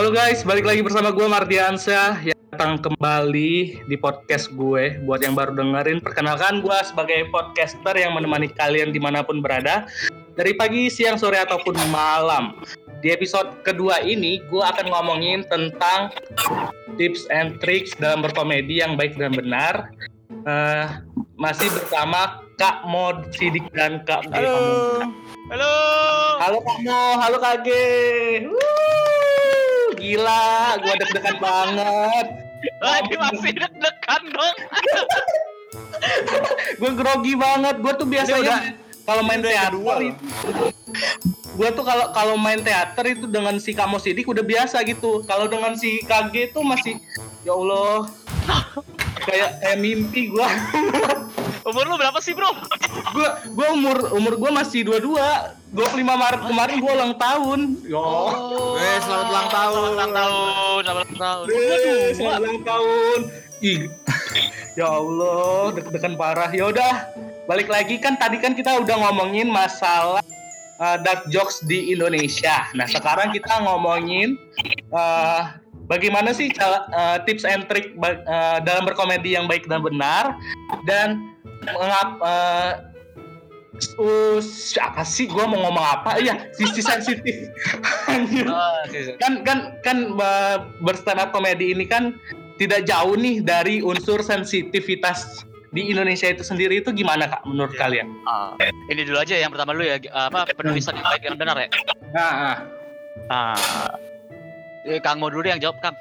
Halo guys, balik lagi bersama gue Mardiansyah yang datang kembali di podcast gue. Buat yang baru dengerin, perkenalkan gue sebagai podcaster yang menemani kalian di mana pun berada dari pagi, siang, sore ataupun malam. Di episode kedua ini, gue akan ngomongin tentang tips and tricks dalam berkomedi yang baik dan benar. Uh, masih bersama Kak Mod Sidik dan Kak G. Halo. Halo. Halo Kak Mo, halo Kak G. Wuh, gila, gue deg-degan banget. Lagi masih deg-degan dong. gue grogi banget. Gue tuh biasanya kalau main teater itu, gue tuh kalau kalau main teater itu dengan si Kamo Sidik udah biasa gitu. Kalau dengan si KG tuh masih ya Allah kayak kayak mimpi gue. Umur lu berapa sih, Bro? gue gue umur umur gue masih dua dua. 25 Maret kemarin gue ulang tahun. Yo. Weh, selamat ulang tahun. Selamat ulang tahun. Selamat ulang tahun. Eh, Selamat ulang tahun. Ih. ya Allah, deg-degan parah. Ya udah, balik lagi kan tadi kan kita udah ngomongin masalah uh, dark jokes di Indonesia. Nah, sekarang kita ngomongin uh, bagaimana sih cara- uh, tips and trick uh, dalam berkomedi yang baik dan benar dan mengap uh, uh, apa sih gua mau ngomong apa? Iya, sisi sensitif. Sih, sih. kan kan kan uh, berstand up komedi ini kan tidak jauh nih dari unsur sensitivitas di Indonesia itu sendiri itu gimana kak menurut kalian? Ah, ini dulu aja yang pertama lu ya apa penulisan yang baik yang benar ya. Nah, ah. Ah. Eh, Kang Mo dulu yang jawab, Kang.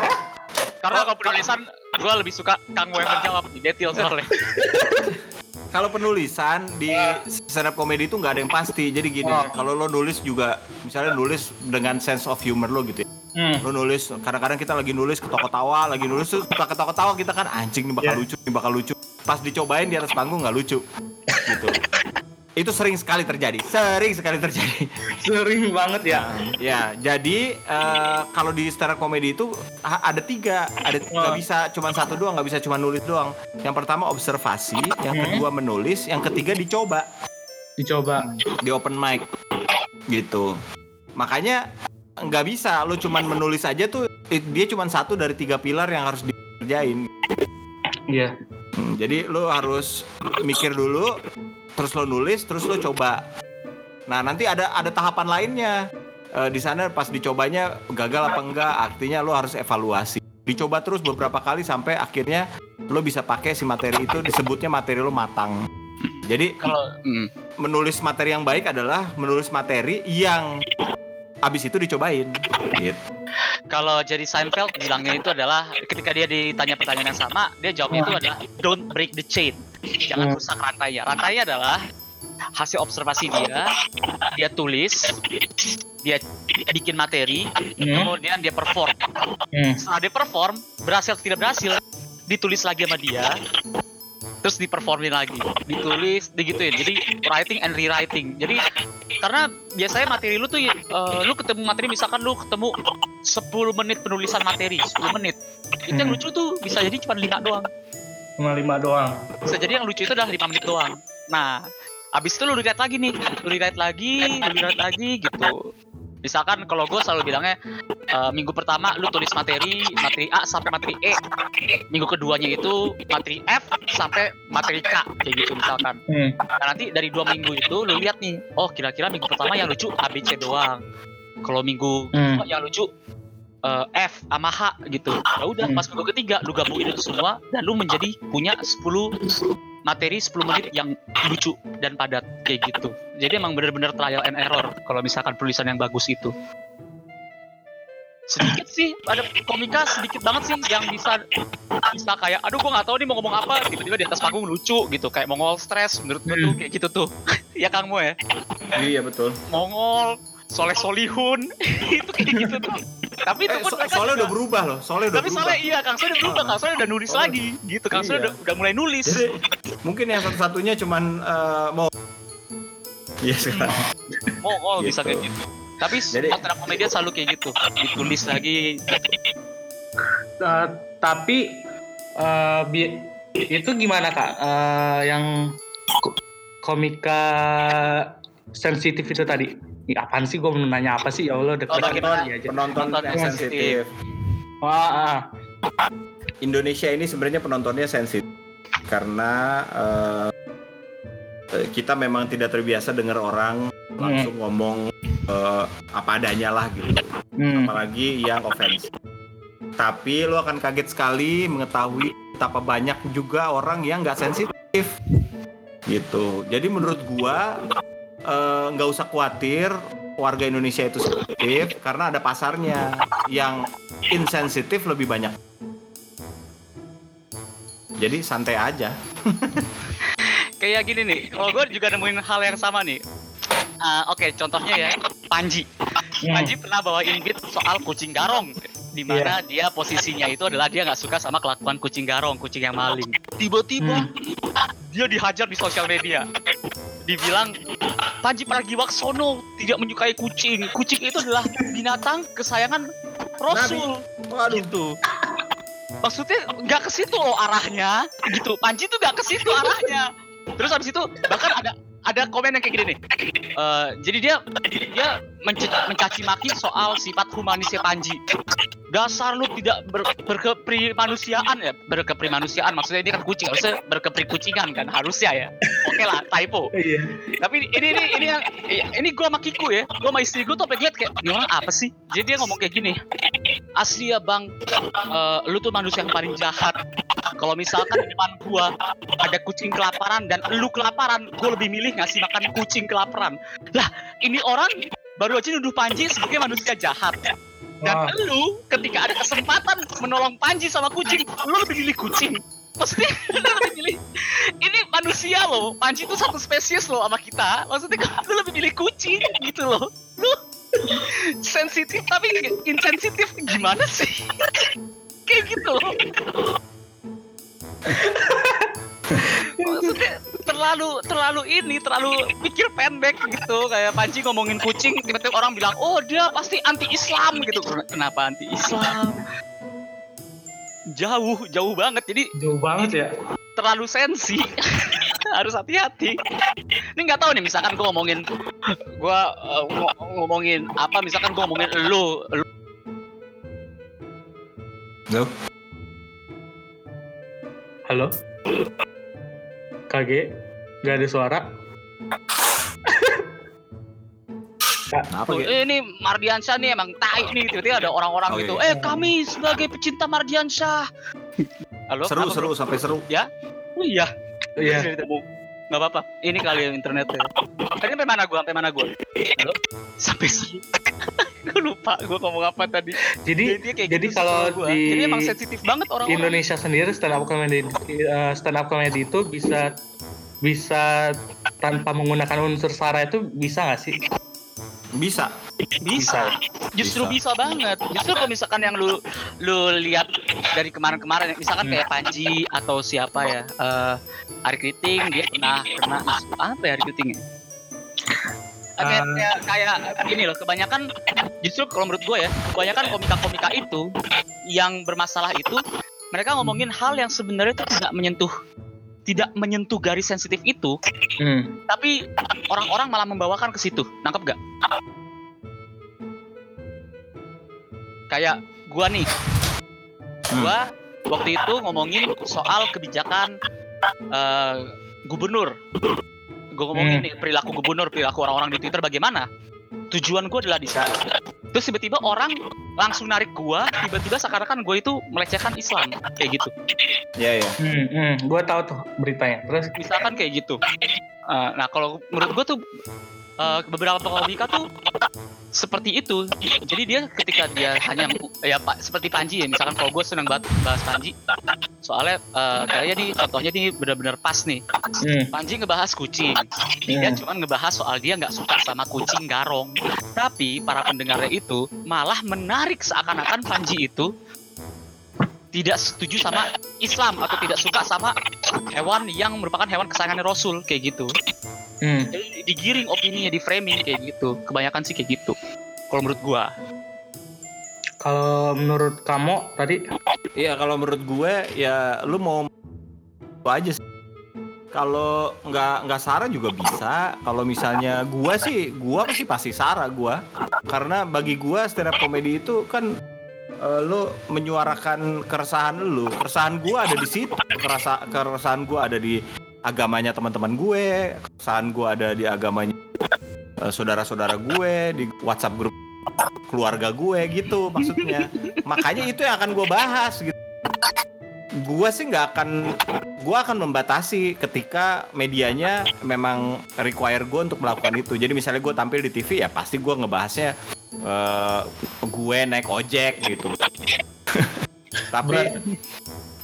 Karena kalau penulisan gue lebih suka Kang Mo yang menjawab di detail soalnya. Kalau penulisan di stand up comedy itu nggak ada yang pasti. Jadi gini, Oh. kalau lo nulis juga, misalnya nulis dengan sense of humor lo gitu ya. Hmm. Lo nulis, kadang-kadang kita lagi nulis ketawa-ketawa, lagi nulis tuh suka ketawa-ketawa kita kan anjing nih bakal Yeah. lucu, nih bakal lucu. Pas dicobain di atas panggung nggak lucu, gitu. itu sering sekali terjadi, sering sekali terjadi. sering banget ya. Ya, jadi eh, kalau di stand up comedy itu ada tiga, ada nggak Oh. bisa cuma satu doang, nggak bisa cuma nulis doang. Yang pertama observasi, yang Hmm. kedua menulis, yang ketiga dicoba Dicoba. di open mic, gitu. Makanya nggak bisa, lu cuman menulis aja tuh, dia cuma satu dari tiga pilar yang harus dikerjain. Iya. Hmm, jadi lu harus mikir dulu, terus lo nulis, terus lo coba. Nah nanti ada ada tahapan lainnya. Eh, di sana pas dicobanya gagal apa enggak, artinya lo harus evaluasi. Dicoba terus beberapa kali sampai akhirnya lo bisa pakai si materi itu disebutnya materi lo matang. Jadi Kalau hmm. menulis materi yang baik adalah menulis materi yang abis itu dicobain. Gitu. kalau jadi Seinfeld bilangnya itu adalah ketika dia ditanya pertanyaan yang sama, dia jawabnya itu adalah don't break the chain. Jangan Hmm. rusak rantainya. Rantainya adalah hasil observasi dia, dia tulis, dia bikin materi, Hmm. kemudian dia perform. Hmm. Setelah dia perform, berhasil atau tidak berhasil, ditulis lagi sama dia, terus diperformin lagi, ditulis, digituin. Jadi writing and rewriting. Jadi karena biasanya materi lu tuh, eh, lu ketemu materi misalkan lu ketemu 10 menit penulisan materi, 10 menit. Itu yang Hmm. lucu tuh bisa jadi cuma 5 doang. Cuma lima doang. Bisa jadi yang lucu itu adalah 5 menit doang. Nah, abis itu lu rewrite lagi nih, lu rewrite lagi, lu rewrite lagi gitu. Misalkan kalau gue selalu bilangnya eh, minggu pertama lu tulis materi materi A sampai materi E, minggu keduanya itu materi F sampai materi K kayak gitu misalkan. Hmm. Nah, nanti dari dua minggu itu lu lihat nih, oh kira-kira minggu pertama yang lucu A B C doang. Kalau minggu Hmm. yang lucu eh, F sama H gitu. Ya udah pas minggu ketiga lu gabungin itu semua dan lu menjadi punya 10 materi 10 menit yang lucu dan padat kayak gitu. Jadi emang bener-bener trial and error kalau misalkan tulisan yang bagus itu. Sedikit sih ada komika sedikit banget sih yang bisa bisa kayak aduh gua nggak tahu nih mau ngomong apa tiba-tiba di atas panggung lucu gitu kayak Mongol stress menurut gua tuh Hmm. kayak gitu tuh. ya Kang Mo ya. Iya betul. Mongol Soleh Solihun itu kayak gitu tuh. Tapi itu Eh, pun so- mereka soalnya juga- udah berubah loh, soalnya udah tapi berubah. soalnya iya Kang Soalnya udah berubah Kang Soalnya udah nulis Oh. lagi gitu Kang Soalnya Iya. udah, udah mulai nulis Jadi mungkin yang satu-satunya cuman eh, mau Iya sekarang. Mongol bisa Gitu. kayak gitu tapi Jadi- up komedian selalu kayak gitu ditulis lagi Uh, tapi uh, bi- itu gimana kak? Uh, yang ko- komika sensitif itu tadi? Ih, apaan sih gue nanya apa sih ya Allah deket Oh, bagaimana? aja. penonton Penonton yang sensitif. Wah, ah. Indonesia ini sebenarnya penontonnya sensitif karena eh, eh, kita memang tidak terbiasa dengar orang langsung ngomong eh, apa adanya lah gitu. Hmm. apalagi yang offense. Tapi lo akan kaget sekali mengetahui betapa banyak juga orang yang nggak sensitif, gitu. Jadi menurut gua eh, nggak usah khawatir warga Indonesia itu sensitif karena ada pasarnya yang insensitif lebih banyak. Jadi santai aja. Kayak gini nih, kalau gue juga nemuin hal yang sama nih. Ah, Oke, contohnya ya, Panji. Hmm. Panji pernah bawain beat soal kucing garong. Di mana dia posisinya itu adalah dia nggak suka sama kelakuan kucing garong, kucing yang maling. Tiba-tiba dia dihajar di sosial media. Dibilang Panji Pragiwaksono tidak menyukai kucing. Kucing itu adalah binatang kesayangan Rasul. Gitu. Maksudnya nggak ke situ loh arahnya, gitu. Panji tuh nggak ke situ arahnya. Terus habis itu bahkan ada ada komen yang kayak gini nih. Eh, jadi dia dia menc- mencaci maki soal sifat humanisnya Panji. Dasar lu tidak ber, berkeprimanusiaan ya, berkeprimanusiaan. Maksudnya ini kan kucing, harusnya berkeprikucingan kan harusnya ya. Oke lah, typo. Iya. Tapi ini ini ini yang ini gua sama Kiku ya, gua sama istri gua tuh lihat kayak ini orang apa sih? Jadi dia ngomong kayak gini. Asli ya bang, eh, lu tuh manusia yang paling jahat. Kalau misalkan di depan gua ada kucing kelaparan dan lu kelaparan, gua lebih milih ngasih makan kucing kelaparan. Lah, ini orang baru aja nuduh Panji sebagai manusia jahat. Dan Wah. lu ketika ada kesempatan menolong Panji sama kucing, lu lebih milih kucing. Maksudnya lu lebih milih ini manusia loh. Panji itu satu spesies loh sama kita. Maksudnya lu lebih milih kucing gitu loh. Lu sensitif tapi insensitif gimana sih? Kayak gitu loh. Maksudnya terlalu terlalu ini terlalu pikir pendek gitu kayak Panji ngomongin kucing tiba-tiba orang bilang oh dia pasti anti Islam gitu kenapa anti Islam jauh jauh banget jadi Jauh banget ya. terlalu sensi harus hati-hati ini nggak tahu nih misalkan gue ngomongin gue ngomongin apa misalkan gue ngomongin lu lu Loh? Halo? KG? Gak ada suara? Kenapa tuh, ya? eh, ini Mardiansyah nih emang tai nih tiba-tiba ada orang-orang Oh, gitu iya. eh kami sebagai pecinta Mardiansyah halo Seru, kenapa, seru, bro? sampai seru. oh iya Iya. nggak apa-apa ini kali internetnya tadi sampai mana gua sampai mana gua halo sampai sini gue lupa gua ngomong apa tadi. Jadi kayak jadi gitu kalau di jadi emang sensitif banget orang-orang. Indonesia sendiri stand up comedy eh, stand up comedy itu bisa bisa tanpa menggunakan unsur sara itu bisa nggak sih? Bisa. bisa. Justru bisa. banget. Justru kalau misalkan yang lu lu lihat dari kemarin-kemarin misalkan kayak Panji atau siapa ya eh Ari Kriting dia pernah pernah apa ya Ari Kriting ya kayak, kayak kayak gini loh kebanyakan justru kalau menurut gue ya kebanyakan komika-komika itu yang bermasalah itu mereka ngomongin hal yang sebenarnya itu tidak menyentuh tidak menyentuh garis sensitif itu Hmm. tapi orang-orang malah membawakan ke situ. Nangkep gak kayak gua nih. Hmm. gua waktu itu ngomongin soal kebijakan eh, gubernur gua ngomongin Hmm. nih perilaku gubernur perilaku orang-orang di twitter bagaimana tujuan gua adalah di sana terus tiba-tiba orang langsung narik gua tiba-tiba seakan-akan gue itu melecehkan Islam kayak gitu Iya, iya. Hmm, hmm. Gue tahu tuh beritanya. Terus misalkan kayak gitu. Eh, nah kalau menurut gue tuh eh, beberapa komika tuh seperti itu. Jadi dia ketika dia hanya ya pak seperti Panji ya. Misalkan kalau gue seneng banget bahas Panji, soalnya eh, kayaknya nih contohnya nih benar-benar pas nih. hmm, Panji ngebahas kucing. Dia hmm. cuma ngebahas soal dia nggak suka sama kucing garong. Tapi para pendengarnya itu malah menarik seakan-akan Panji itu tidak setuju sama Islam atau tidak suka sama hewan yang merupakan hewan kesayangannya Rasul kayak gitu. hmm. Jadi digiring opininya, di framing kayak gitu. Kebanyakan sih kayak gitu. Kalau menurut gua. Kalau menurut kamu tadi Iya, kalau menurut gue ya lu mau lu aja sih. kalau nggak nggak Sarah juga bisa. Kalau misalnya gua sih, gua pasti pasti Sarah gua. Karena bagi gua stand up comedy itu kan eh, lo menyuarakan keresahan lu. Keresahan gua ada di situ. Kerasa keresahan gua ada di agamanya teman-teman gue. Keresahan gua ada di agamanya eh, saudara-saudara gue di WhatsApp grup keluarga gue gitu maksudnya. Makanya itu yang akan gue bahas gitu. Gue sih nggak akan gue akan membatasi ketika medianya memang require gue untuk melakukan itu. Jadi misalnya gue tampil di TV ya pasti gue ngebahasnya eh, gue naik ojek gitu. tapi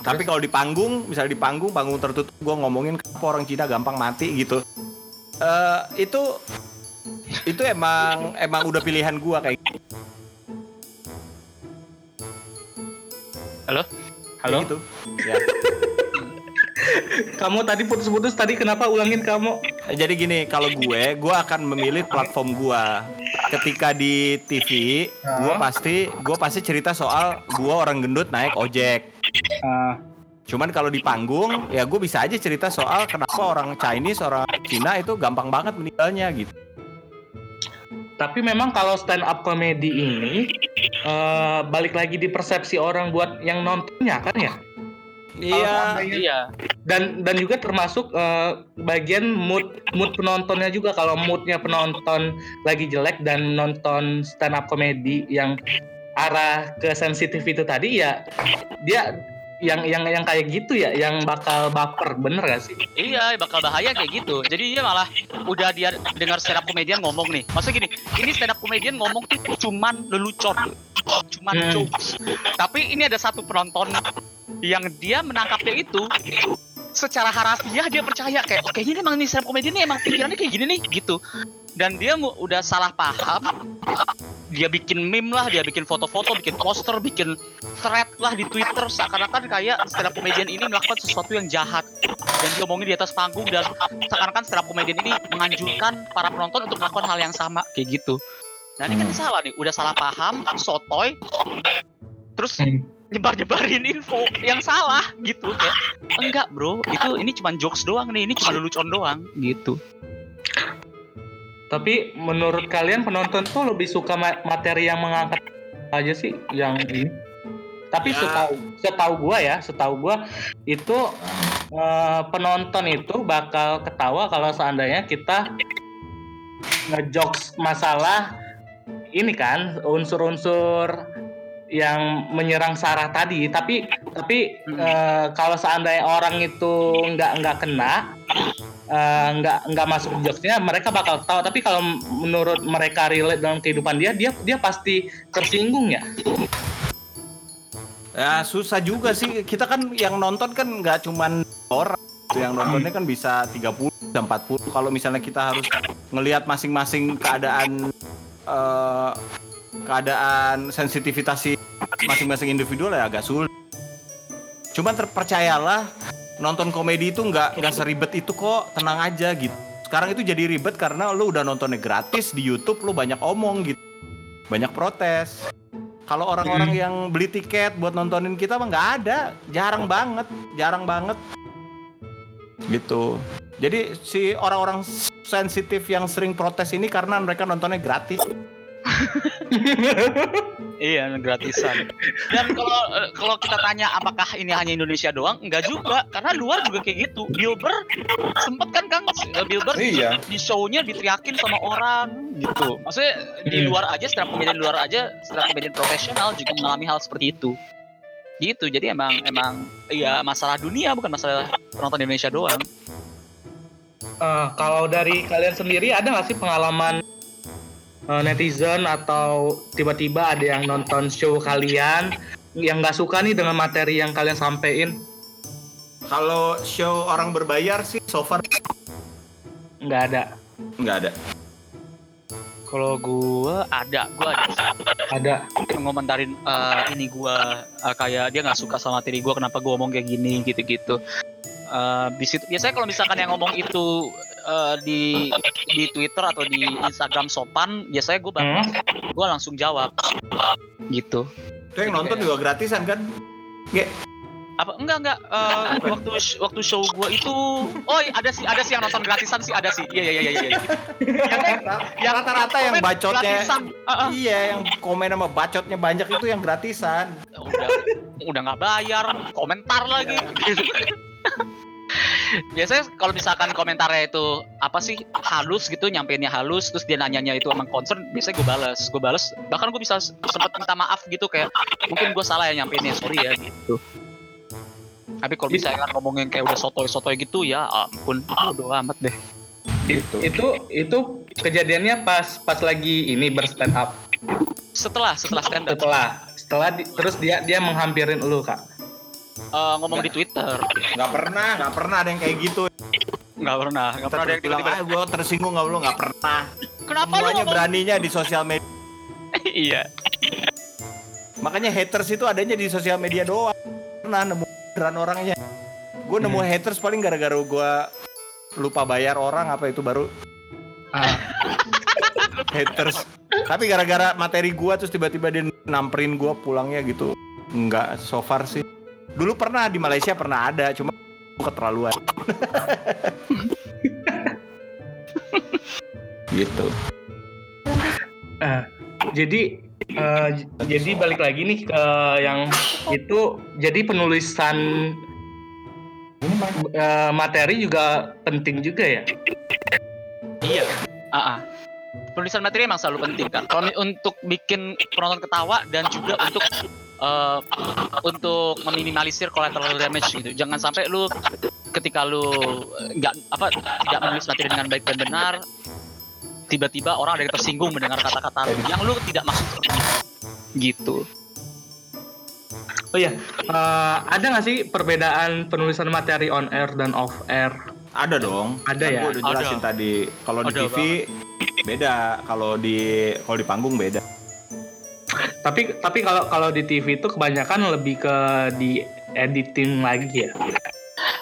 tapi kalau di panggung, misalnya di panggung, panggung tertutup, gue ngomongin kenapa orang Cina gampang mati gitu. Eh itu itu emang emang udah pilihan gue kayak Halo? Halo? gitu. Ya. Kamu tadi putus-putus tadi kenapa ulangin kamu? Jadi gini, kalau gue, gue akan memilih platform gue. Ketika di TV, gue pasti, gue pasti cerita soal gue orang gendut naik ojek. Ah, Cuman kalau di panggung, ya gue bisa aja cerita soal kenapa orang Chinese, orang Cina itu gampang banget meninggalnya gitu. tapi memang kalau stand up comedy ini eh, balik lagi di persepsi orang buat yang nontonnya kan ya. Iya, Iya. Dan dan juga termasuk eh, bagian mood mood penontonnya juga kalau moodnya penonton lagi jelek dan nonton stand up comedy yang arah ke sensitif itu tadi ya dia yang yang yang kayak gitu ya yang bakal baper bener gak sih? Iya, bakal bahaya kayak gitu. Jadi dia malah udah dia dengar stand up comedian ngomong nih. Maksudnya gini, ini stand up comedian ngomong tuh cuman lelucon, cuman Hmm. jokes. Tapi ini ada satu penonton yang dia menangkapnya itu secara harafiah dia percaya kayak oke ini emang nih stand comedian ini emang pikirannya kayak gini nih gitu. Dan dia udah salah paham. Dia bikin meme lah, dia bikin foto-foto, bikin poster, bikin thread lah di Twitter seakan-akan kayak stand up comedian ini melakukan sesuatu yang jahat dan diomongin di atas panggung dan seakan-akan stand up comedian ini menganjurkan para penonton untuk melakukan hal yang sama kayak gitu. Nah ini kan salah nih, udah salah paham, sotoy, terus Hmm. Nyebar-nyebarin info yang salah gitu kayak enggak bro, itu ini cuma jokes doang nih, ini cuma lelucon doang gitu. Tapi menurut kalian penonton tuh lebih suka ma- materi yang mengangkat aja sih yang ini. Tapi Ya. setahu setahu gua ya, setahu gua itu eh, penonton itu bakal ketawa kalau seandainya kita ngejokes masalah ini kan unsur-unsur yang menyerang Sarah tadi. Tapi tapi Hmm. eh, kalau seandainya orang itu nggak nggak kena eh, nggak nggak masuk jokesnya mereka bakal tahu tapi kalau menurut mereka relate dalam kehidupan dia dia dia pasti tersinggung ya ya susah juga sih. Kita kan yang nonton kan nggak cuman orang. Yang nontonnya kan bisa 30 dan 40. Kalau misalnya kita harus ngelihat masing-masing keadaan eh, keadaan sensitivitas si masing-masing individu ya agak sulit. Cuman terpercayalah nonton komedi itu nggak nggak seribet itu kok, tenang aja gitu. Sekarang itu jadi ribet karena lu udah nontonnya gratis di YouTube, lu banyak omong gitu, banyak protes. Kalau orang-orang yang beli tiket buat nontonin kita mah nggak ada, jarang banget, jarang banget. Gitu. Jadi si orang-orang sensitif yang sering protes ini karena mereka nontonnya gratis. Iya, gratisan. Dan kalau kalau kita tanya apakah ini hanya Indonesia doang, enggak juga, karena luar juga kayak gitu. Bilber sempet kan Kang Eh, Bilber di- Iya. di show-nya diteriakin sama orang gitu. Maksudnya di Hmm. luar aja, setelah komedian luar aja, setelah komedian profesional juga mengalami hal seperti itu. Gitu. Jadi emang emang iya masalah dunia bukan masalah penonton Indonesia doang. Eh, kalau dari kalian sendiri ada nggak sih pengalaman eh, netizen atau tiba-tiba ada yang nonton show kalian yang nggak suka nih dengan materi yang kalian sampein? Kalau show orang berbayar sih so far nggak ada. Nggak ada. Kalau gua ada, gua ada ada. Ngomentarin eh, ini gua eh, kayak dia nggak suka sama materi gua kenapa gua ngomong kayak gini gitu-gitu. Eh, di situ biasanya kalau misalkan yang ngomong itu eh, di di Twitter atau di Instagram sopan, biasanya gua bak- Hmm? gua langsung jawab gitu. Itu yang nonton juga gratisan kan? Nggak. apa enggak enggak eh, waktu waktu show gua itu oh ada sih ada sih yang nonton gratisan sih ada sih iya iya iya iya iya. yang rata-rata yang komen bacotnya gratisan. Ah, ah. iya yang komen sama bacotnya banyak itu yang gratisan udah udah nggak bayar komentar lagi biasanya kalau misalkan komentarnya itu apa sih halus gitu nyampeinnya halus terus dia nanyanya itu emang concern biasanya gue balas gue balas bahkan gue bisa sempat minta maaf gitu kayak mungkin gue salah ya nyampeinnya sorry ya gitu tapi kalau misalnya ngomongin kayak udah sotoy sotoy gitu ya ampun udah amat deh gitu Itu itu kejadiannya pas pas lagi ini berstand up. setelah setelah stand up Setelah setelah di- terus dia dia menghampirin lu kak. Eh, ngomong di twitter. Nggak pernah nggak pernah ada yang kayak gitu. Nggak pernah nggak pernah ada yang bilang ah gue tersinggung nggak lu nggak pernah. Kenapa lu semuanya ngomong? beraninya di sosial media iya. Makanya haters itu adanya di sosial media doang. Pernah nemu beneran orangnya. Gue nemu Hmm. haters paling gara-gara gue lupa bayar orang apa itu baru. Ah, haters. Tapi gara-gara materi gua terus tiba-tiba dia namperin gua pulangnya gitu. Nggak so far sih dulu pernah di Malaysia pernah ada cuma keterlaluan gitu eh, jadi eh, j- jadi balik lagi nih ke yang itu jadi penulisan eh, materi juga penting juga ya. Iya. Ah, ah. Penulisan materi emang selalu penting kan. Kalau untuk bikin penonton ketawa dan juga untuk eh, untuk meminimalisir collateral damage gitu. Jangan sampai lu ketika lu eh, nggak apa tidak menulis materi dengan baik dan benar tiba-tiba orang ada yang tersinggung mendengar kata-kata lu yang lu tidak maksud seperti itu. gitu. Oh iya, eh, ada nggak sih perbedaan penulisan materi on air dan off air? ada dong Ada Kan ya? gua udah jelasin Ada. tadi kalau di TV beda kalau di kalau di panggung beda Tapi tapi kalau kalau di TV itu kebanyakan lebih ke di editing lagi ya.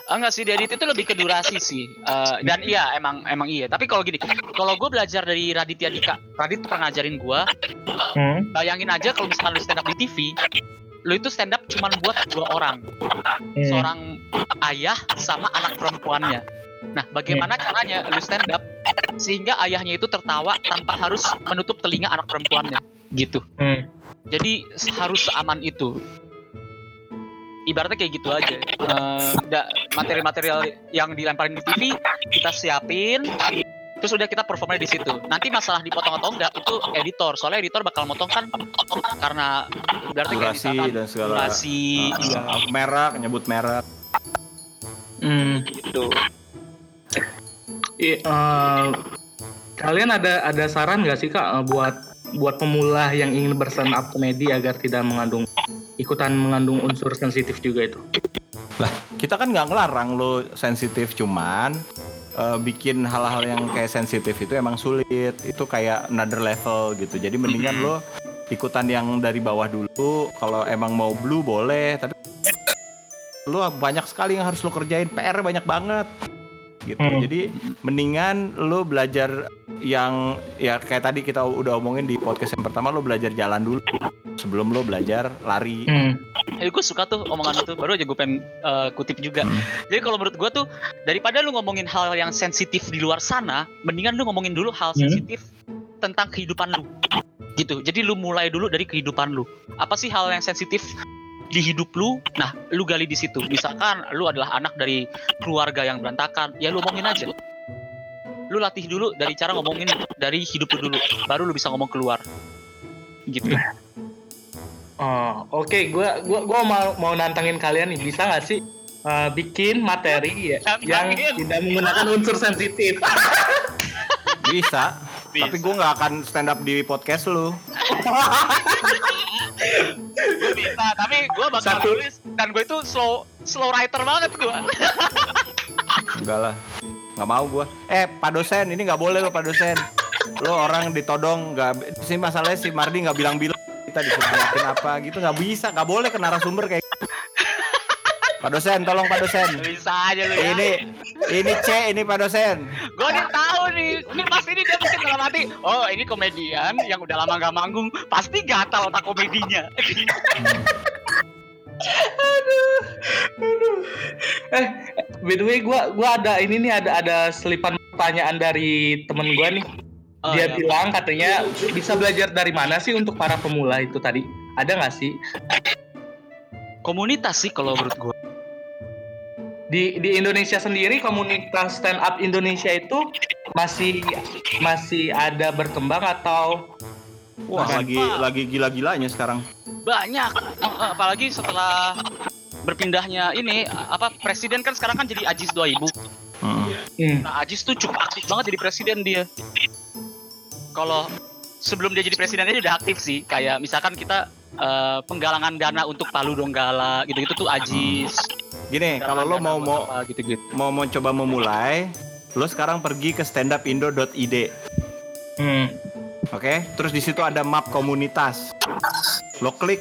Enggak sih, di edit itu lebih ke durasi sih. Eh, dan iya, emang emang iya. Tapi kalau gini, kalau gue belajar dari Raditya Dika, Radit pernah ngajarin gue, Hmm. bayangin aja kalau misalkan lu stand up di TV, lu itu stand up cuma buat dua orang, Hmm. seorang ayah sama anak perempuannya. Nah, bagaimana caranya lu stand up sehingga ayahnya itu tertawa tanpa harus menutup telinga anak perempuannya, gitu. Hmm. Jadi harus seaman itu. Ibaratnya kayak gitu aja. Eh, da- material-material yang dilemparin di TV kita siapin, terus udah kita performnya di situ. Nanti masalah dipotong atau enggak itu editor. Soalnya editor bakal motong kan karena berarti kayak durasi misalkan dan segala durasi Ah, iya, merek nyebut merek Hmm. gitu. I- eh, kalian ada ada saran nggak sih kak eh, buat buat pemula yang ingin berstand up komedi agar tidak mengandung ikutan mengandung unsur sensitif juga itu? kita kan nggak ngelarang lo sensitif cuman eh, bikin hal-hal yang kayak sensitif itu emang sulit. Itu kayak another level gitu. Jadi mendingan lo ikutan yang dari bawah dulu. Kalau emang mau blue boleh. Tapi lo banyak sekali yang harus lo kerjain. PR banyak banget gitu Hmm. jadi mendingan lo belajar yang ya kayak tadi kita udah omongin di podcast yang pertama lo belajar jalan dulu sebelum lo belajar lari Hmm. Eh, gue suka tuh omongan itu. Baru aja gue pengen eh, kutip juga. Hmm. Jadi kalau menurut gue tuh daripada lu ngomongin hal yang sensitif di luar sana, mendingan lu ngomongin dulu hal Hmm. sensitif tentang kehidupan lu. Gitu. Jadi lu mulai dulu dari kehidupan lu. Apa sih hal yang sensitif di hidup lu? Nah, lu gali di situ. Misalkan lu adalah anak dari keluarga yang berantakan, ya lu omongin aja. Lu latih dulu dari cara ngomongin dari hidup lu dulu, baru lu bisa ngomong keluar. Gitu. Oh, oke, gua gua gua mau mau nantangin kalian nih, bisa nggak sih eh, bikin materi ya yang tidak menggunakan unsur sensitif? bisa, Bisa. tapi gue nggak akan stand up di podcast lu gue bisa tapi gue bakal Satu. tulis dan gue itu slow slow writer banget gue Enggak lah, nggak mau gua. Eh, Pak dosen, ini nggak boleh lo Pak dosen. Lo orang ditodong, nggak. Si masalahnya si Mardi nggak bilang-bilang kita disuruh apa gitu, nggak bisa, nggak boleh ke narasumber kayak. gitu. Pak dosen, tolong Pak dosen. bisa aja lu ya Ini, ini C, ini Pak dosen. gue tahu nih ini pasti ini dia mungkin dalam hati oh ini komedian yang udah lama gak manggung pasti gatal otak komedinya aduh, aduh. Eh, by the way, gua gua ada ini nih ada ada selipan pertanyaan dari temen gua nih. Oh, Dia iya. bilang katanya bisa belajar dari mana sih untuk para pemula itu tadi? Ada nggak sih komunitas sih kalau menurut gue. Di di Indonesia sendiri komunitas stand up Indonesia itu masih masih ada berkembang atau Wah, lagi lagi gila-gilanya sekarang. Banyak, Eh, apalagi setelah berpindahnya ini apa presiden kan sekarang kan jadi Ajis 2000. Hmm. Hmm. Nah, Ajis tuh cukup aktif banget jadi presiden dia. Kalau sebelum dia jadi presiden dia udah aktif sih. Kayak misalkan kita eh, penggalangan dana untuk Palu Donggala gitu-gitu tuh Ajis. Gini, kalau lo mau mau gitu-gitu. mau mau coba memulai, lo sekarang pergi ke standupindo.id. Hmm. Oke, terus di situ ada map komunitas. Lo klik.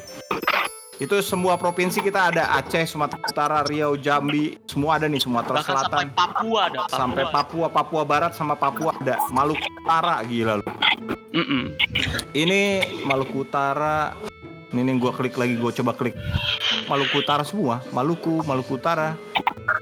Itu semua provinsi kita ada Aceh, Sumatera Utara, Riau, Jambi, semua ada nih, Sumatera Bahkan sampai Selatan, Papua ada. Papua. sampai Papua, Papua Barat sama Papua ada. Maluku Utara gila lo. Mm-mm. Ini Maluku Utara. Ini nih gua klik lagi, gua coba klik. Maluku Utara semua, Maluku, Maluku Utara.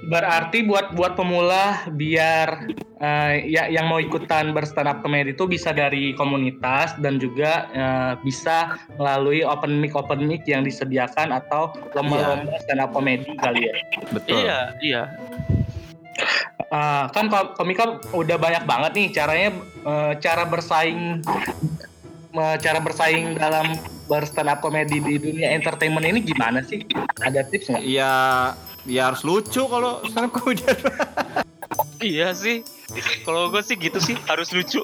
Berarti buat buat pemula biar eh, ya yang mau ikutan berstand up comedy itu bisa dari komunitas dan juga eh, bisa melalui open mic open mic yang disediakan atau lomba-lomba stand up comedy kali ya. Betul. Iya, iya. Ah, kan ko- komika udah banyak banget nih caranya eh, cara bersaing cara bersaing dalam berstand up comedy di dunia entertainment ini gimana sih? Ada tips nggak? Iya, ya harus lucu kalau stand up comedian. Iya sih. Kalau gue sih gitu sih harus lucu.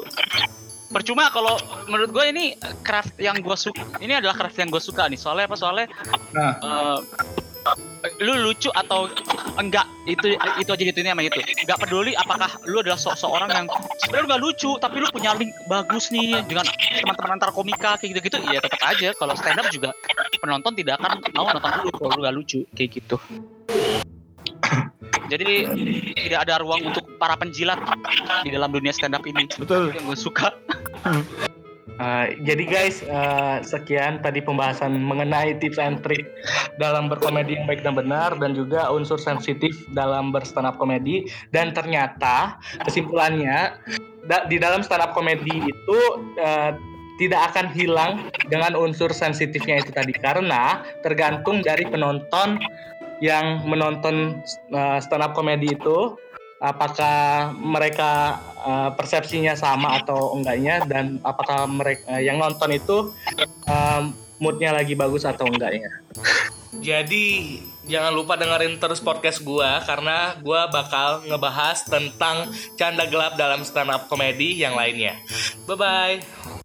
Percuma kalau menurut gue ini craft yang gue suka. Ini adalah craft yang gue suka nih. Soalnya apa? Soalnya Nah. eh, lu lucu atau enggak itu itu aja gitu ini sama itu. Nggak peduli apakah lu adalah so seorang yang sebenarnya nggak lucu tapi lu punya link bagus nih dengan teman-teman antar komika kayak gitu gitu ya tetap aja. Kalau stand up juga penonton tidak akan mau nonton lu kalau lu nggak lucu kayak gitu. Jadi tidak ada ruang untuk para penjilat di dalam dunia stand up ini. Betul. yang gue suka Uh, jadi guys, uh, sekian tadi pembahasan mengenai tips and trick dalam berkomedi yang baik dan benar dan juga unsur sensitif dalam berstand up komedi. Dan ternyata kesimpulannya da- di dalam stand up komedi itu uh, tidak akan hilang dengan unsur sensitifnya itu tadi. Karena tergantung dari penonton yang menonton uh, stand up komedi itu apakah mereka uh, persepsinya sama atau enggaknya dan apakah mereka yang nonton itu um, moodnya lagi bagus atau enggaknya. Jadi jangan lupa dengerin terus podcast gua karena gua bakal ngebahas tentang canda gelap dalam stand up komedi yang lainnya. Bye bye.